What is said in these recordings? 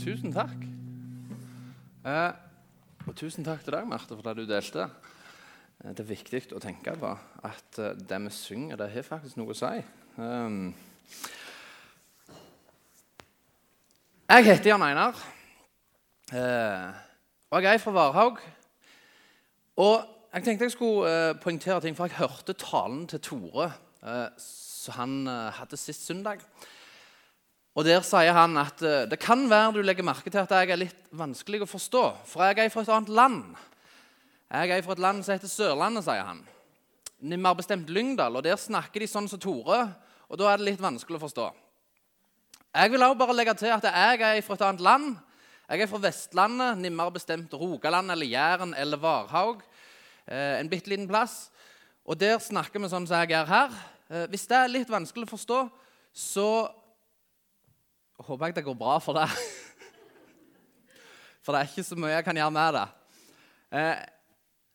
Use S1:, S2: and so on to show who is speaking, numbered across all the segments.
S1: Tusen takk. Eh, og tusen takk til deg, Marte, for det du delte. Eh, det er viktig å tenke på at eh, det vi synger, det har faktisk noe å si. Um, jeg heter Jan Einar, eh, og jeg er fra Varhaug. Og jeg tenkte jeg skulle poengtere ting, for jeg hørte talen til Tore som han hadde sist søndag. Og Der sier han at eh, det kan være du legger merke til at jeg er litt vanskelig å forstå. For jeg er fra et annet land. Jeg er fra et land som heter Sørlandet, sier han. Mer bestemt Lyngdal. Og der snakker de sånn som Tore, og da er det litt vanskelig å forstå. Jeg vil også bare legge til at jeg er fra et annet land. Jeg er fra Vestlandet, nærmere bestemt Rogaland eller Jæren eller Varhaug. Eh, en bitte liten plass. Og der snakker vi sånn som jeg er her. Eh, hvis det er litt vanskelig å forstå, så håper jeg det går bra for deg. For det er ikke så mye jeg kan gjøre med det. Eh,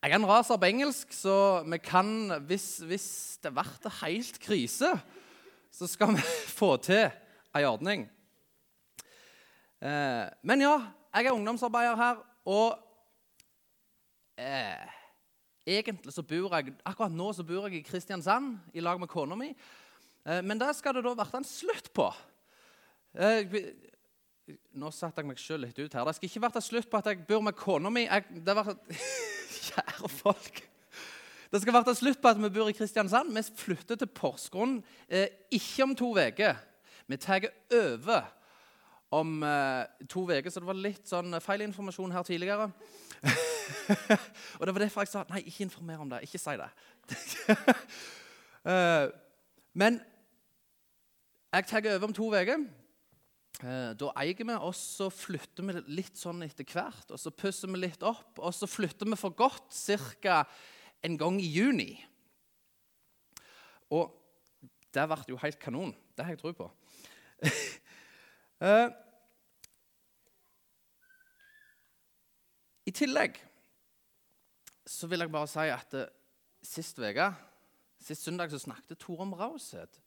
S1: jeg er en raser på engelsk, så vi kan, hvis, hvis det blir helt krise, så skal vi få til ei ordning. Eh, men ja, jeg er ungdomsarbeider her, og eh, egentlig så bor jeg akkurat nå så bor jeg i Kristiansand i lag med kona mi. Men det skal det da bli en slutt på. Eh, nå satte jeg meg sjøl litt ut her. Det skal ikke være slutt på at jeg bor med kona mi. Jeg, det var, Kjære folk. Det skal være slutt på at vi bor i Kristiansand. Vi flytter til Porsgrunn eh, ikke om to uker. Vi tar over om eh, to uker, så det var litt sånn feilinformasjon her tidligere. og det var derfor jeg sa nei, ikke informer om det. Ikke si det. eh, men jeg tar over om to uker. Eh, da eier vi, og så flytter vi litt sånn etter hvert. Og så pusser vi litt opp, og så flytter vi for godt ca. en gang i juni. Og det ble jo helt kanon. Det har jeg tro på. uh, I tillegg så vil jeg bare si at uh, sist uke, sist søndag, så snakket Tore om raushet.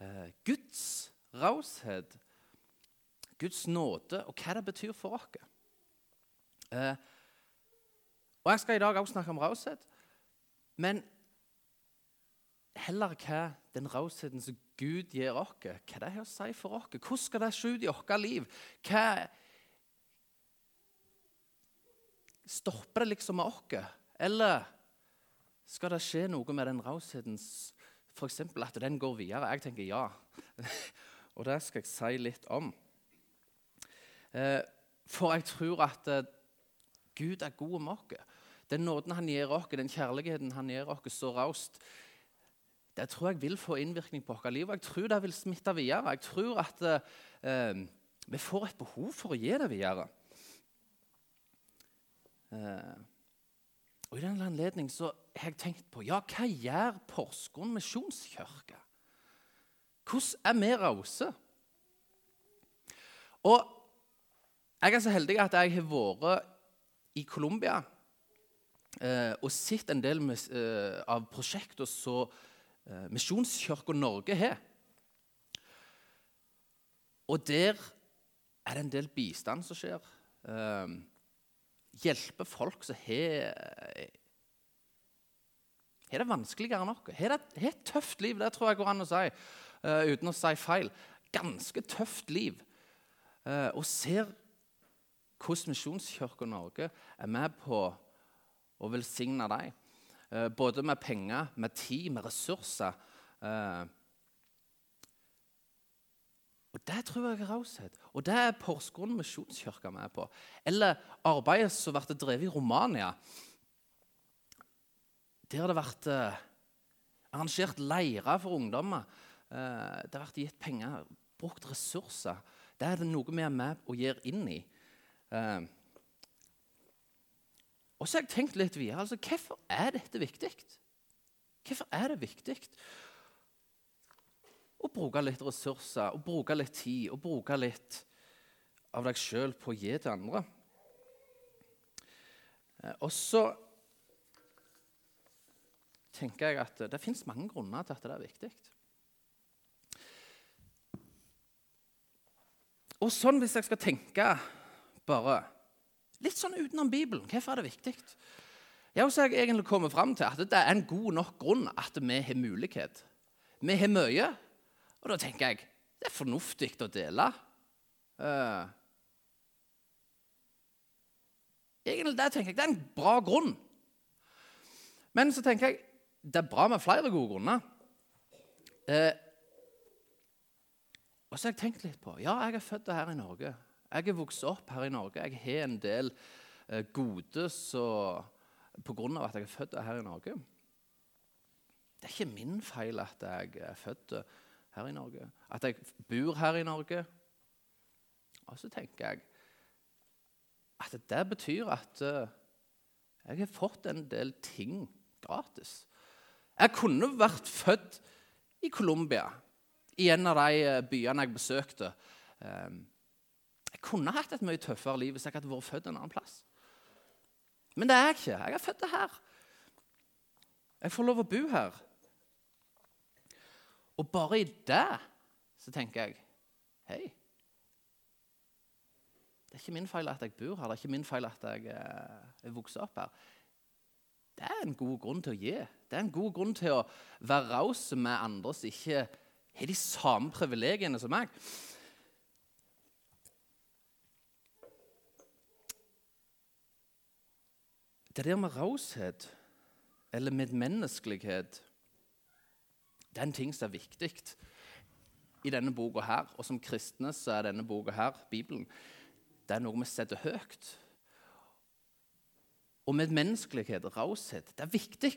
S1: Uh, Guds raushet, Guds nåde og hva det betyr for oss. Eh, og Jeg skal i dag også snakke om raushet, men heller hva den rausheten som Gud gir oss, hva det har å si for oss. Hvordan skal det se ut i vårt liv? Hva Stopper det liksom med oss? Eller skal det skje noe med den rausheten, f.eks. at den går videre? Jeg tenker ja. Og det skal jeg si litt om. Eh, for jeg tror at eh, Gud er god med oss. Den nåden han gir oss, den kjærligheten han gir oss så raust, det tror jeg vil få innvirkning på vårt liv. Jeg tror det vil smitte videre. Jeg tror at eh, vi får et behov for å gi det videre. Eh, og I den anledning har jeg tenkt på ja, hva gjør Porsgrunn misjonskirke? Hvordan er vi rause? Og jeg er så heldig at jeg har vært i Colombia eh, og sett en del med, eh, av prosjekter som eh, Misjonskirka Norge har. Og der er det en del bistand som skjer. Eh, hjelpe folk som har har det vanskeligere enn oss. Har et tøft liv, det tror jeg går an å si uten å si feil. Ganske tøft liv. Uh, og ser hvordan Misjonskirka Norge er med på å velsigne dem. Uh, både med penger, med tid, med ressurser. og Det tror jeg er raushet. Og det er Porsgrunn misjonskirke med på. Eller arbeidet som ble drevet i Romania. Der det vært arrangert leirer for ungdommer Eh, det har vært gitt penger, brukt ressurser. Det er det noe vi er med og gir inn i. Eh, og så har jeg tenkt litt videre. altså, Hvorfor er dette viktig? Hvorfor er det viktig å bruke litt ressurser, å bruke litt tid, å bruke litt av deg sjøl på å gi til andre? Eh, og så tenker jeg at det fins mange grunner til at det er viktig. Og sånn hvis jeg skal tenke bare litt sånn utenom Bibelen, hvorfor er det viktig? Jeg har egentlig kommet fram til at det er en god nok grunn at vi har mulighet. Vi har mye, og da tenker jeg det er fornuftig å dele. Uh, egentlig det tenker jeg, det er en bra grunn. Men så tenker jeg det er bra med flere gode grunner. Uh, og så har jeg tenkt litt på Ja, jeg er født her i Norge. Jeg er vokst opp her i Norge. Jeg har en del eh, gode pga. at jeg er født her i Norge. Det er ikke min feil at jeg er født her i Norge. At jeg bor her i Norge. Og så tenker jeg at det betyr at uh, jeg har fått en del ting gratis. Jeg kunne vært født i Colombia, i en av de eh, byene jeg besøkte. Um, jeg kunne hatt et mye tøffere liv hvis jeg hadde vært født en annen plass. Men det er jeg ikke. Jeg er født her. Jeg får lov å bo her. Og bare i det så tenker jeg Hei. Det er ikke min feil at jeg bor her, det er ikke min feil at jeg eh, er vokst opp her. Det er en god grunn til å gi. Det er en god grunn til å være raus med andre som ikke har de samme privilegiene som meg. Det der med raushet eller medmenneskelighet det er en ting som er viktig i denne boka her. Og som kristne så er denne boka her, Bibelen, det er noe vi setter høyt. Og medmenneskelighet raushet, det er viktig.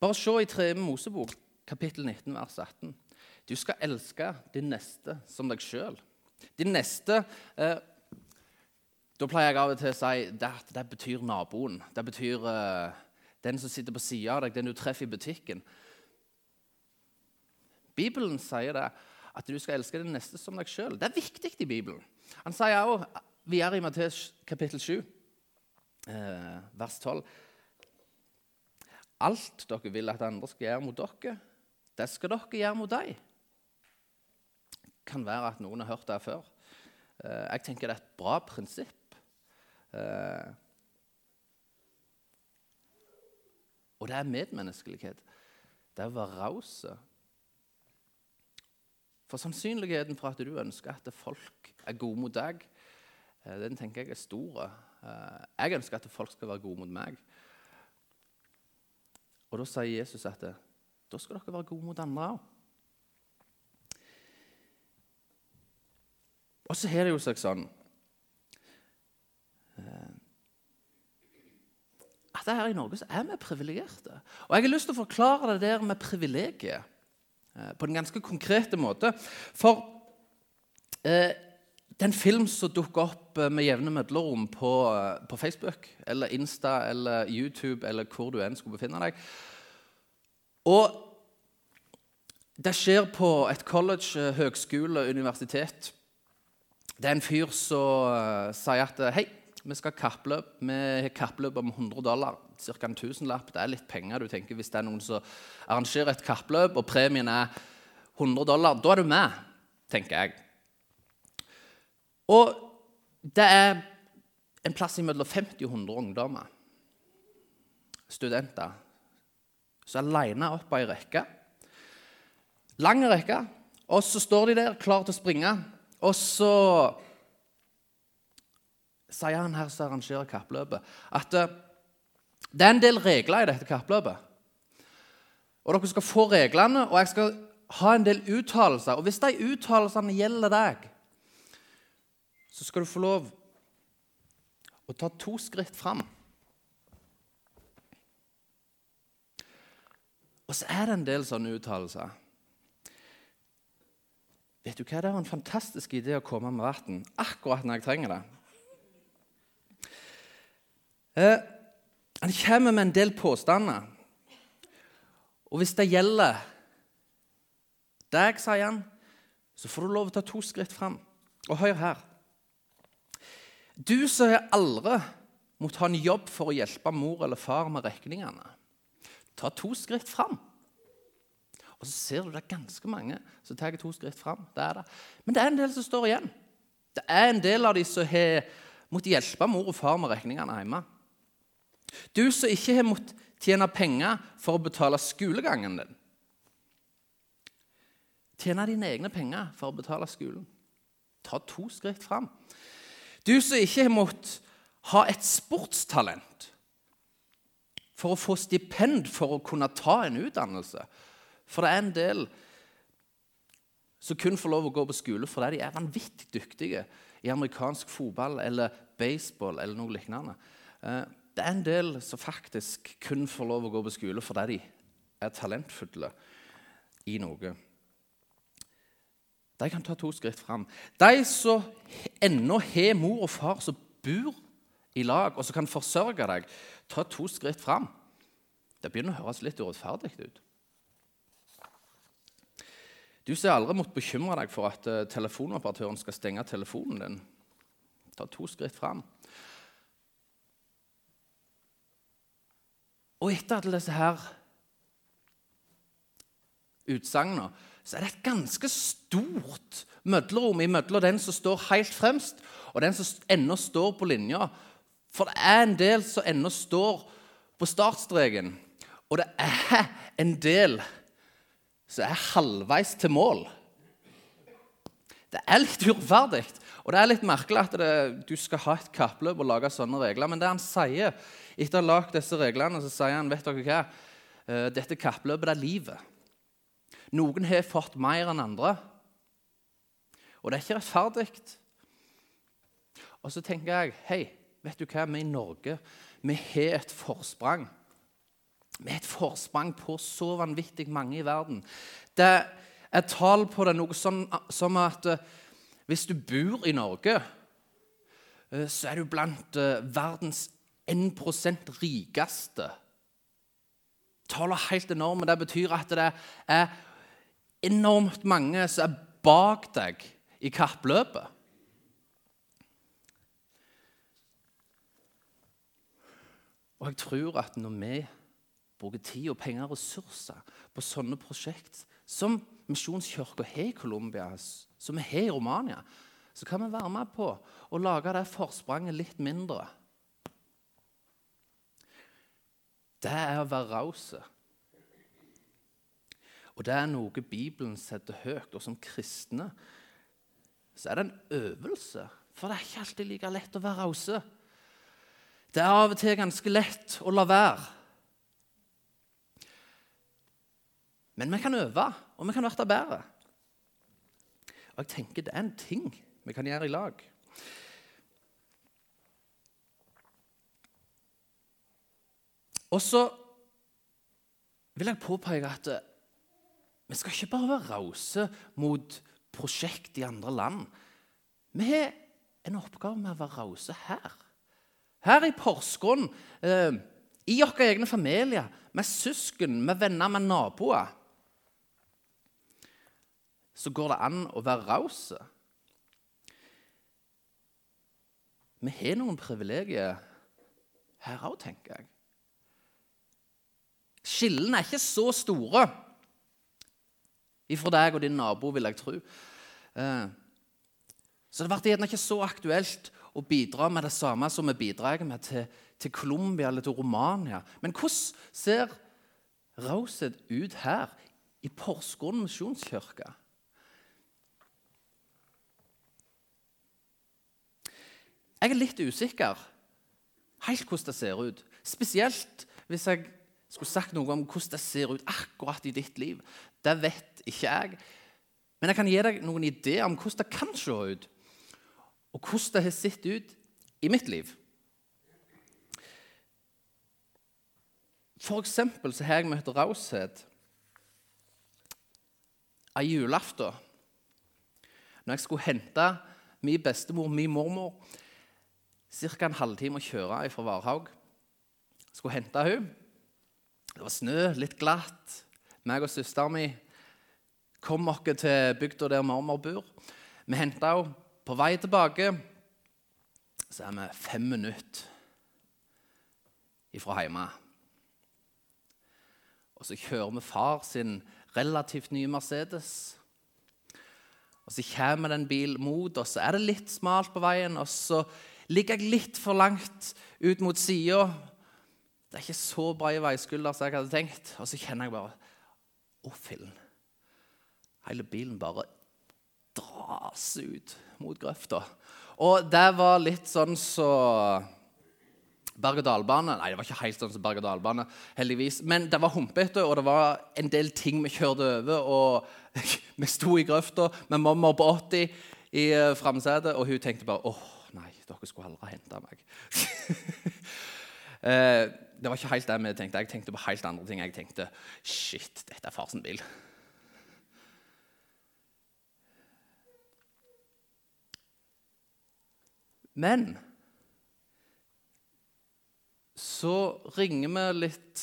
S1: Bare se i 3. Mosebok, kapittel 19, vers 18. Du skal elske din neste som deg sjøl. Din neste eh, Da pleier jeg av og til å si at det betyr naboen. Det betyr eh, den som sitter på sida av deg, den du treffer i butikken. Bibelen sier det, at du skal elske din neste som deg sjøl. Det er viktig i Bibelen. Han sier Vi er i Matteus kapittel 7, eh, vers 12. Alt dere vil at andre skal gjøre mot dere, det skal dere gjøre mot dem. Kan være at noen har hørt det før. Eh, jeg tenker det er et bra prinsipp. Eh, og det er medmenneskelighet. Det er å være rause for sannsynligheten for at du ønsker at folk er gode mot deg, eh, den tenker jeg er stor. Jeg ønsker at folk skal være gode mot meg. Og da sier Jesus at da skal dere være gode mot andre òg. Og så har det jo seg sånn eh, at her i Norge så er vi privilegerte. Og jeg har lyst til å forklare det der med privilegiet. Eh, på en ganske konkrete måte. For eh, er film som dukker opp eh, med jevne mellomrom på, på, Facebook eller Insta eller YouTube eller hvor du enn skulle befinne deg. Og det skjer på et college, høgskole, universitet. Det er en fyr som uh, sier at hei, vi skal kappløp. Vi har kappløp om 100 dollar ca. en tusenlapp. Det er litt penger. du tenker Hvis det er noen som arrangerer et kappløp, og premien er 100 dollar, da er du med, tenker jeg. Og det er en plass mellom 50 og 100 ungdommer, studenter, som er lina opp ei rekke. Lang rekke. Og så står de der klar til å springe. Og så sier han her som arrangerer kappløpet, at eh, det er en del regler i dette kappløpet. Og Dere skal få reglene, og jeg skal ha en del uttalelser. Og Hvis de uttalelsene gjelder deg, så skal du få lov å ta to skritt fram. Og så er det en del sånne uttalelser. Vet du hva? Det var en fantastisk idé å komme med vann akkurat når jeg trenger det. Eh, han kommer med en del påstander. Og hvis det gjelder deg, sier han, så får du lov til å ta to skritt fram. Og hør her. Du som har aldri måttet ha en jobb for å hjelpe mor eller far med regningene, ta to skritt fram. Og så ser du det er ganske mange som tar to skritt fram. Det er det. Men det er en del som står igjen. Det er en del av de som har måttet hjelpe mor og far med regningene hjemme. Du som ikke har måttet tjene penger for å betale skolegangen din. Tjene dine egne penger for å betale skolen. Ta to skritt fram. Du som ikke har måttet ha et sportstalent for å få stipend for å kunne ta en utdannelse. For det er en del som kun får lov å gå på skole fordi de er vanvittig dyktige i amerikansk fotball eller baseball eller noe lignende. Eh, det er en del som faktisk kun får lov å gå på skole fordi de er talentfulle i noe. De kan ta to skritt fram. De som ennå har mor og far som bor i lag, og som kan forsørge deg, ta to skritt fram. Det begynner å høres litt urettferdig ut. Du som aldri måttet bekymre deg for at uh, telefonoperatøren skal stenge telefonen din. Ta to skritt fram. Og etter alle disse her utsagnene så er det et ganske stort mødlerom imellom den som står helt fremst, og den som ennå står på linja. For det er en del som ennå står på startstreken, og det er en del er halvveis til mål. Det er litt urettferdig, og det er litt merkelig at det, du skal ha et kappløp og lage sånne regler. Men det han sier etter å ha lagd disse reglene, så sier han vet dere hva? Eh, dette kappløpet det er livet. Noen har fått mer enn andre. Og det er ikke rettferdig. Og så tenker jeg hei, vet du hva, vi i Norge vi har et forsprang. Har et forsprang på så vanvittig mange i verden. Det er tall på det noe sånn som at eh, hvis du bor i Norge, eh, så er du blant eh, verdens 1 rikeste. Tallene er helt enorme. Det betyr at det er enormt mange som er bak deg i kappløpet. Og jeg tror at når vi bruker tid og penger og ressurser på sånne prosjekt som Misjonskirka har i Colombia, som vi har i Romania, så kan vi være med på å lage det forspranget litt mindre. Det er å være rause. Og det er noe Bibelen setter høyt. Og som kristne så er det en øvelse. For det er ikke alltid like lett å være rause. Det er av og til ganske lett å la være. Men vi kan øve, og vi kan bli bedre. Og jeg tenker det er en ting vi kan gjøre i lag. Og så vil jeg påpeke at vi skal ikke bare være rause mot prosjekt i andre land. Vi har en oppgave med å være rause her. Her i Porsgrunn, eh, i våre egne familier, med søsken, med venner, med naboer. Så går det an å være rause. Vi har noen privilegier her òg, tenker jeg. Skillene er ikke så store ifra deg og din nabo, vil jeg tro. Eh, så det ble gjerne ikke så aktuelt å bidra med det samme som vi bidrar med til, til Colombia eller til Romania. Men hvordan ser raushet ut her i Porsgrunn misjonskirke? Jeg er litt usikker helt hvordan det ser ut. Spesielt hvis jeg skulle sagt noe om hvordan det ser ut akkurat i ditt liv. Det vet ikke jeg. Men jeg kan gi deg noen ideer om hvordan det kan se ut, og hvordan det har sett ut i mitt liv. For eksempel så har jeg møtt raushet av julaften. Når jeg skulle hente min bestemor, min mormor, ca. en halvtime å kjøre fra Varhaug. Skulle hente henne. Det var snø, litt glatt meg og søsteren min kom oss til bygda der mormor bor. Vi henta henne. På vei tilbake så er vi fem minutter ifra hjemme. Og så kjører vi far sin relativt nye Mercedes. Og så kommer det en bil mot, oss. så er det litt smalt på veien. Og så ligger jeg litt for langt ut mot sida. Det er ikke så bra i veiskulder som jeg hadde tenkt. Og så kjenner jeg bare Å, fillen. Hele bilen bare dras ut mot grøfta. Og det var litt sånn så berg-og-dal-bane. Nei, det var ikke helt sånn som berg-og-dal-bane, heldigvis. Men det var humpete, og det var en del ting vi kjørte over. Og vi sto i grøfta med mamma på 80 i uh, framsetet, og hun tenkte bare åh, nei, dere skulle aldri ha henta meg. uh, det var ikke helt det vi tenkte. Jeg tenkte på helt andre ting. Jeg tenkte shit, dette er fars bil. Men så ringer vi litt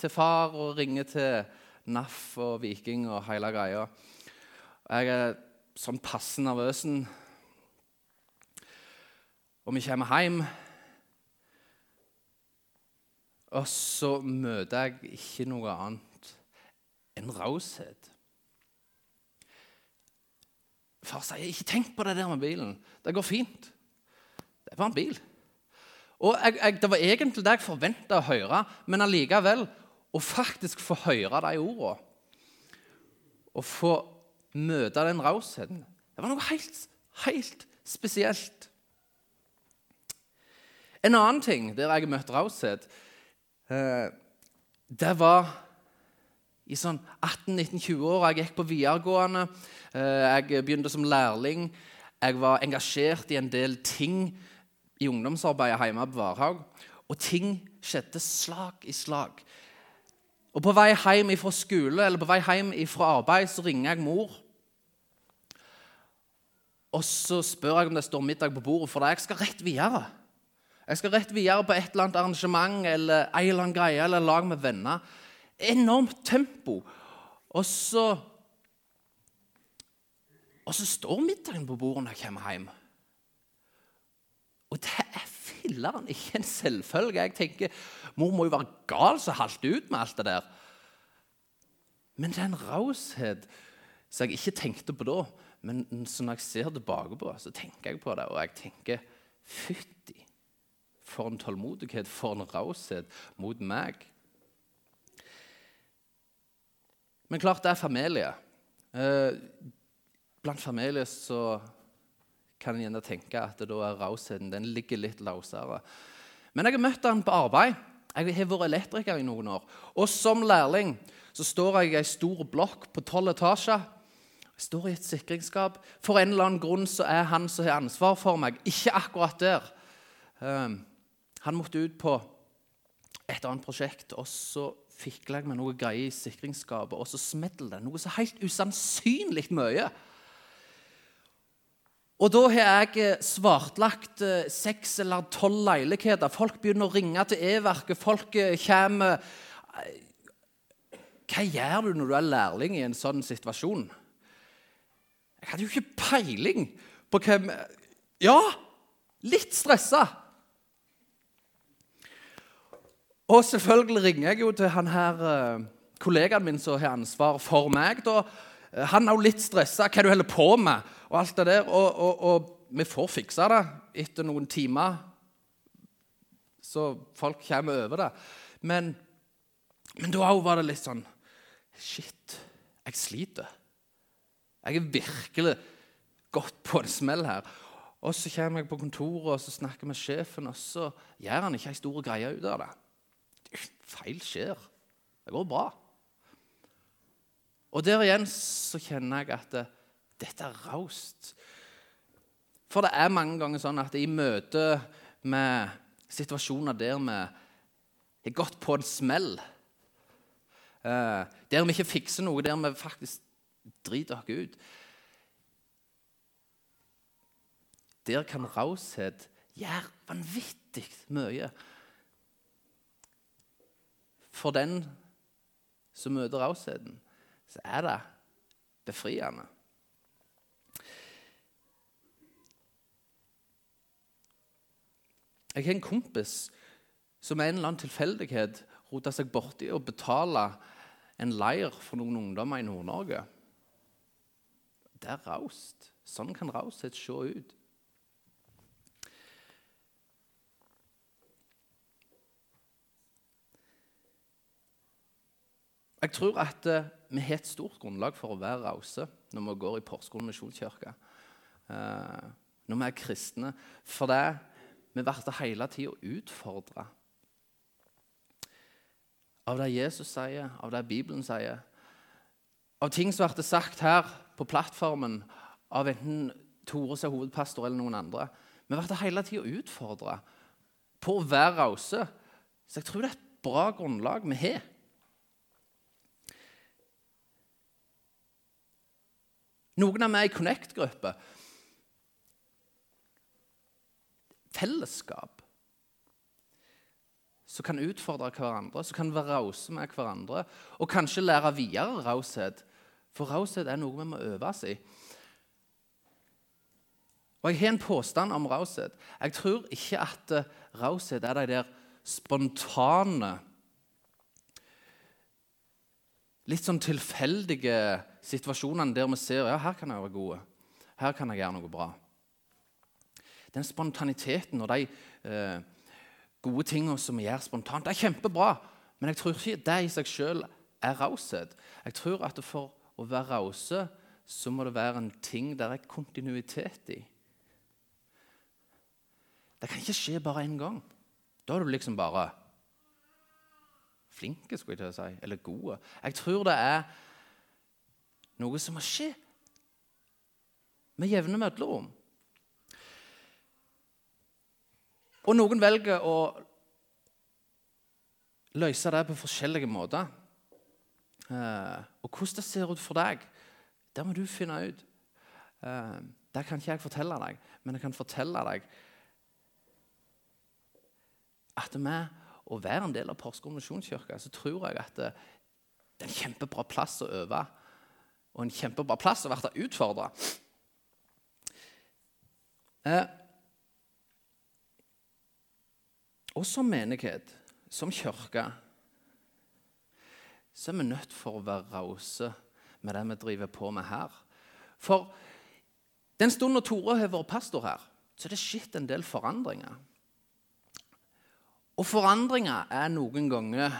S1: til far og ringer til NAF og Viking og hele greia. Jeg er sånn passe nervøs. Og vi kommer hjem, og så møter jeg ikke noe annet enn raushet. Far sier, 'Ikke tenk på det der med bilen. Det går fint.' Det var en bil. Og jeg, jeg, Det var egentlig det jeg forventa å høre, men allikevel å faktisk få høre de ordene Å få møte den rausheten Det var noe helt, helt spesielt. En annen ting der jeg møtte raushet, eh, det var i sånn 18-19-20 år. Jeg gikk på videregående. Eh, jeg begynte som lærling. Jeg var engasjert i en del ting i ungdomsarbeidet hjemme på Varhaug. Og ting skjedde slag i slag. Og På vei hjem fra skole eller på vei hjem fra arbeid så ringer jeg mor. Og så spør jeg om det står middag på bordet, for jeg skal rett videre. Jeg skal rett videre på et eller annet arrangement eller en eller annen greie eller lag med venner. Enormt tempo. Og så Og så står middagen på bordet når jeg kommer hjem. Og det er filler'n ikke en selvfølge. Jeg tenker, Mor må jo være gal som halter ut med alt det der. Men det er en raushet som jeg ikke tenkte på da. Men når jeg ser tilbake på så tenker jeg på det, og jeg tenker Fytti, for en tålmodighet, for en raushet mot meg. Men klart det er familie. Eh, blant familie så kan en gjerne tenke at da er rausheten den ligger litt løsere. Men jeg har møtt han på arbeid. Jeg har vært elektriker i noen år. Og som lærling så står jeg i ei stor blokk på tolv etasjer. Jeg står i et sikringsskap. For en eller annen grunn så er han som har ansvar for meg, ikke akkurat der. Um, han måtte ut på et annet prosjekt, og så fikla jeg med noe greier i sikringsskapet, og så smetter det noe så helt usannsynlig mye. Og da har jeg eh, svartlagt eh, seks eller tolv leiligheter. Folk begynner å ringe til E-verket. Folk eh, kommer Hva gjør du når du er lærling i en sånn situasjon? Jeg hadde jo ikke peiling på hvem Ja, litt stressa. Og selvfølgelig ringer jeg jo til han her kollegaen min som har ansvar for meg. da. Han er jo litt stressa. Hva du holder på med? Og alt det der. Og, og, og vi får fiksa det etter noen timer, så folk kommer over det. Men, men da òg var det litt sånn Shit, jeg sliter. Jeg er virkelig gått på en smell her. Og så kommer jeg på kontoret og så snakker med sjefen, og så gjør han ikke ei stor greie ut av det. Feil skjer. Det går bra. Og der igjen så kjenner jeg at det, dette er raust. For det er mange ganger sånn at i møte med situasjoner der vi har gått på en smell, eh, der vi ikke fikser noe, der vi faktisk driter oss ut Der kan raushet gjøre vanvittig mye. For den som møter rausheten, så er det befriende. Jeg har en kompis som med en eller annen tilfeldighet rota seg borti å betale en leir for noen ungdommer i Nord-Norge. Det er raust. Sånn kan raushet se ut. Jeg tror at uh, vi har et stort grunnlag for å være rause når vi går i Porsgrunn misjonskirke. Uh, når vi er kristne. For det vi blir hele tida utfordra av det Jesus sier, av det Bibelen sier. Av ting som blir sagt her på plattformen av enten Tore som hovedpastor eller noen andre. Vi blir hele tida utfordra på å være rause. Så jeg tror det er et bra grunnlag vi har. Noen av meg i Connect-gruppe. Fellesskap som kan utfordre hverandre, som kan være rause med hverandre, og kanskje lære videre raushet. For raushet er noe vi må øves i. Og Jeg har en påstand om raushet. Jeg tror ikke at uh, raushet er de der spontane Litt sånn tilfeldige situasjonene der vi ser ja, her kan jeg være gode. Her kan jeg gjøre noe bra. Den spontaniteten og de eh, gode tingene som vi gjør spontant, det er kjempebra. Men jeg tror ikke det i seg sjøl er raushet. Jeg tror at for å være rause så må det være en ting der er kontinuitet i. Det kan ikke skje bare én gang. Da er du liksom bare flinke, skulle jeg til å si, eller gode. Jeg tror det er noe som må skje med jevne mellomrom. Og noen velger å løse det på forskjellige måter. Eh, og hvordan det ser ut for deg, det må du finne ut. Eh, det kan ikke jeg fortelle deg, men jeg kan fortelle deg at med å være en del av Porsgrunn misjonskirke, så tror jeg at det, det er en kjempebra plass å øve og en kjempebra plass å bli utfordra. Eh, og som menighet, som kirke, så er vi nødt for å være rause med det vi driver på med her. For den stunden Tore har vært pastor her, så er det skjedd en del forandringer. Og forandringer er noen ganger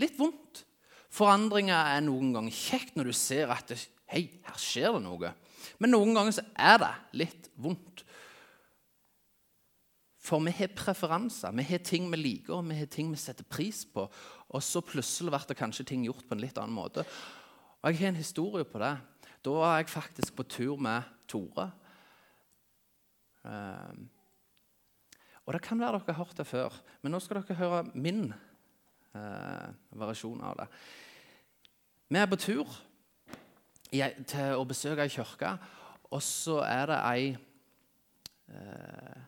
S1: litt vondt. Forandringer er noen ganger kjekt når du ser at det, hei, her skjer det noe. Men noen ganger så er det litt vondt. For vi har preferanser, vi har ting vi liker, og vi har ting vi setter pris på. Og så plutselig blir det kanskje ting gjort på en litt annen måte. Og Jeg har en historie på det. Da var jeg faktisk på tur med Tore. Um, og det kan være dere har hørt det før, men nå skal dere høre min eh, variasjon av det. Vi er på tur til å besøke ei kirke, og så er det ei eh,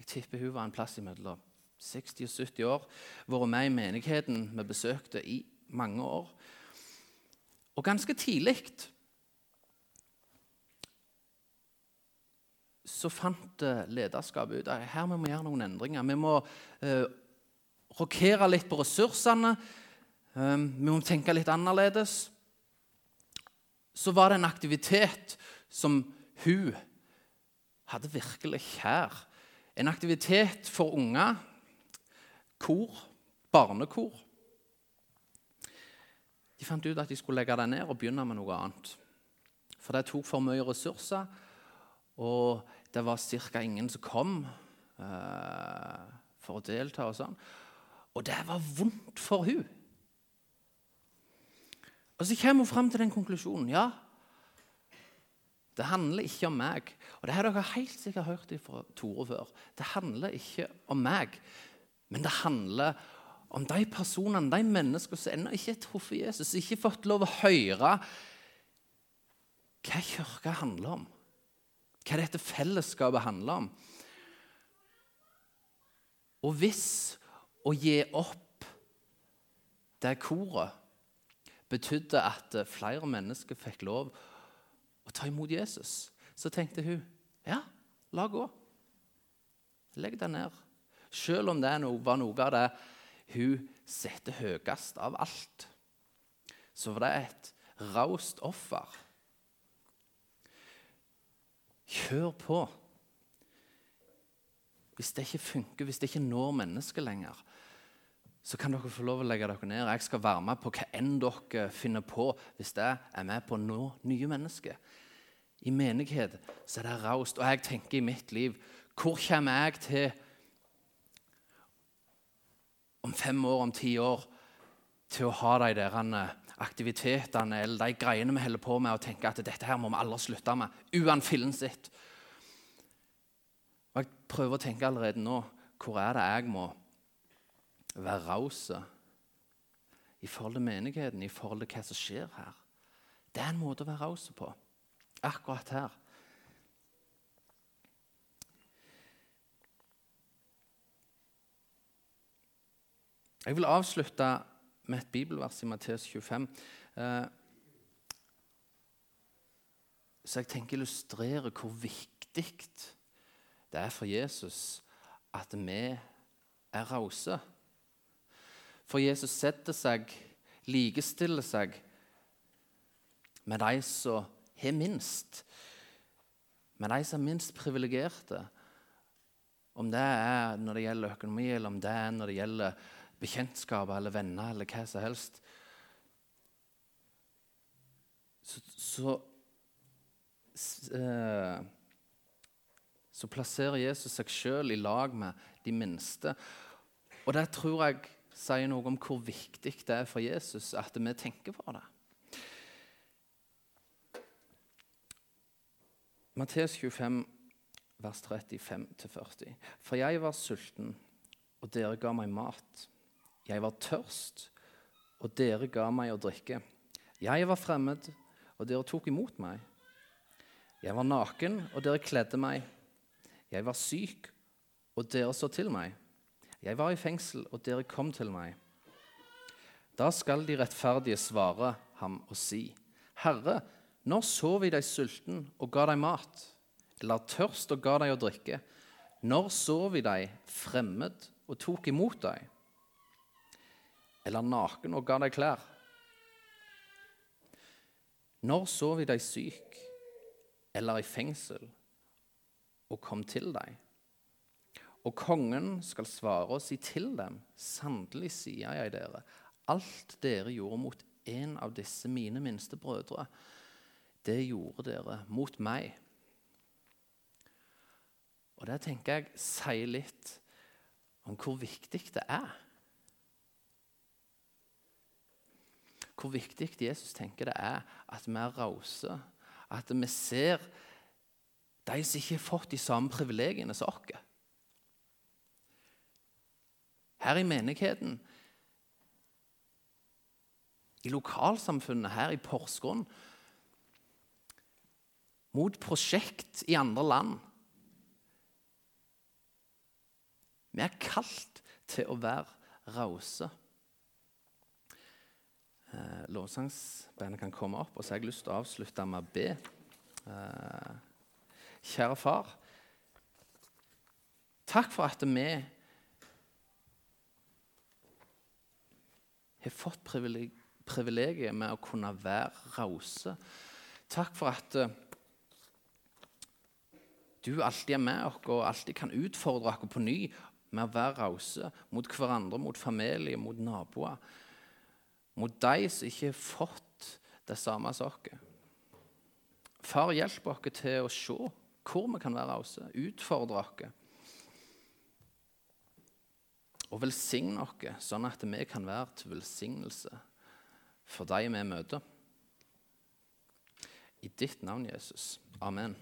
S1: Jeg tipper hun var en plass imellom 60 og 70 år. Vært med i menigheten vi besøkte i mange år. Og ganske tidlig så fant lederskapet ut at her må vi gjøre noen endringer. Vi må eh, rokere litt på ressursene. Um, vi må tenke litt annerledes. Så var det en aktivitet som hun hadde virkelig kjær. En aktivitet for unger. Kor. Barnekor. De fant ut at de skulle legge det ned og begynne med noe annet. For det tok for mye ressurser. Og det var ca. ingen som kom uh, for å delta. Og sånn. Og det var vondt for hun. Og så kommer hun fram til den konklusjonen. Ja, det handler ikke om meg. Og det har dere helt sikkert hørt fra Tore før. Det handler ikke om meg, men det handler om de personene, de menneskene som ennå ikke har truffet Jesus, som ikke har fått lov å høre hva kirka handler om hva dette fellesskapet handler om. Og hvis å gi opp det koret betydde at flere mennesker fikk lov å ta imot Jesus, så tenkte hun ja, la gå. Legg det ned. Selv om det var noe av det hun setter høyest av alt, så var det et raust offer Kjør på. Hvis det ikke funker, hvis det ikke når mennesket lenger, så kan dere få lov å legge dere ned. Jeg skal være med på hva enn dere finner på hvis det er med på å nå nye mennesker. I menighet så er det raust. Og jeg tenker i mitt liv Hvor kommer jeg til om fem år, om ti år, til å ha de der aktivitetene eller de greiene vi holder på med, og tenke at dette her må vi aldri slutte med, Uanfillen sitt. Og Jeg prøver å tenke allerede nå hvor er det jeg må være raus i forhold til menigheten, i forhold til hva som skjer her. Det er en måte å være raus på. Akkurat her. Jeg vil avslutte med et bibelvers i Matteus 25. Eh, så jeg tenker illustrere hvor viktig det er for Jesus at vi er rause. For Jesus setter seg, likestiller seg med de som har minst. Med de som er minst privilegerte. Om det er når det gjelder økonomi, eller om det er når det gjelder bekjentskaper eller venner eller hva som helst. Så, så, eh, så plasserer Jesus seg sjøl i lag med de minste. Og det tror jeg sier noe om hvor viktig det er for Jesus at vi tenker på det. Matteus 25, vers 35-40. For jeg var sulten, og dere ga meg mat. Jeg var tørst, og dere ga meg å drikke. Jeg var fremmed, og dere tok imot meg. Jeg var naken, og dere kledde meg. Jeg var syk, og dere så til meg. Jeg var i fengsel, og dere kom til meg. Da skal de rettferdige svare ham og si, Herre, når så vi deg sulten og ga deg mat, eller tørst og ga deg å drikke? Når så vi deg fremmed og tok imot deg? Eller naken og ga deg klær? Når så vi deg syk eller i fengsel og kom til deg? Og kongen skal svare og si til dem, sannelig sier jeg dere, alt dere gjorde mot en av disse mine minste brødre, det gjorde dere mot meg. Og der tenker jeg sier litt om hvor viktig det er hvor viktig Jesus tenker det er at vi er rause. At vi ser de som ikke har fått de samme privilegiene som oss. Her i menigheten, i lokalsamfunnet her i Porsgrunn, mot prosjekt i andre land. Vi er kalt til å være rause. Eh, lovsangsbandet kan komme opp, og så har jeg lyst til å avslutte med å be. Eh, kjære far. Takk for at vi har fått privilegiet med å kunne være rause. Takk for at uh, du alltid er med oss og alltid kan utfordre oss på ny med å være rause mot hverandre, mot familie, mot naboer mot de som ikke har fått det samme oss. Far, hjelp oss til å se hvor vi kan være rause, utfordre oss. Og velsigne oss, sånn at vi kan være til velsignelse for de vi møter. I ditt navn, Jesus. Amen.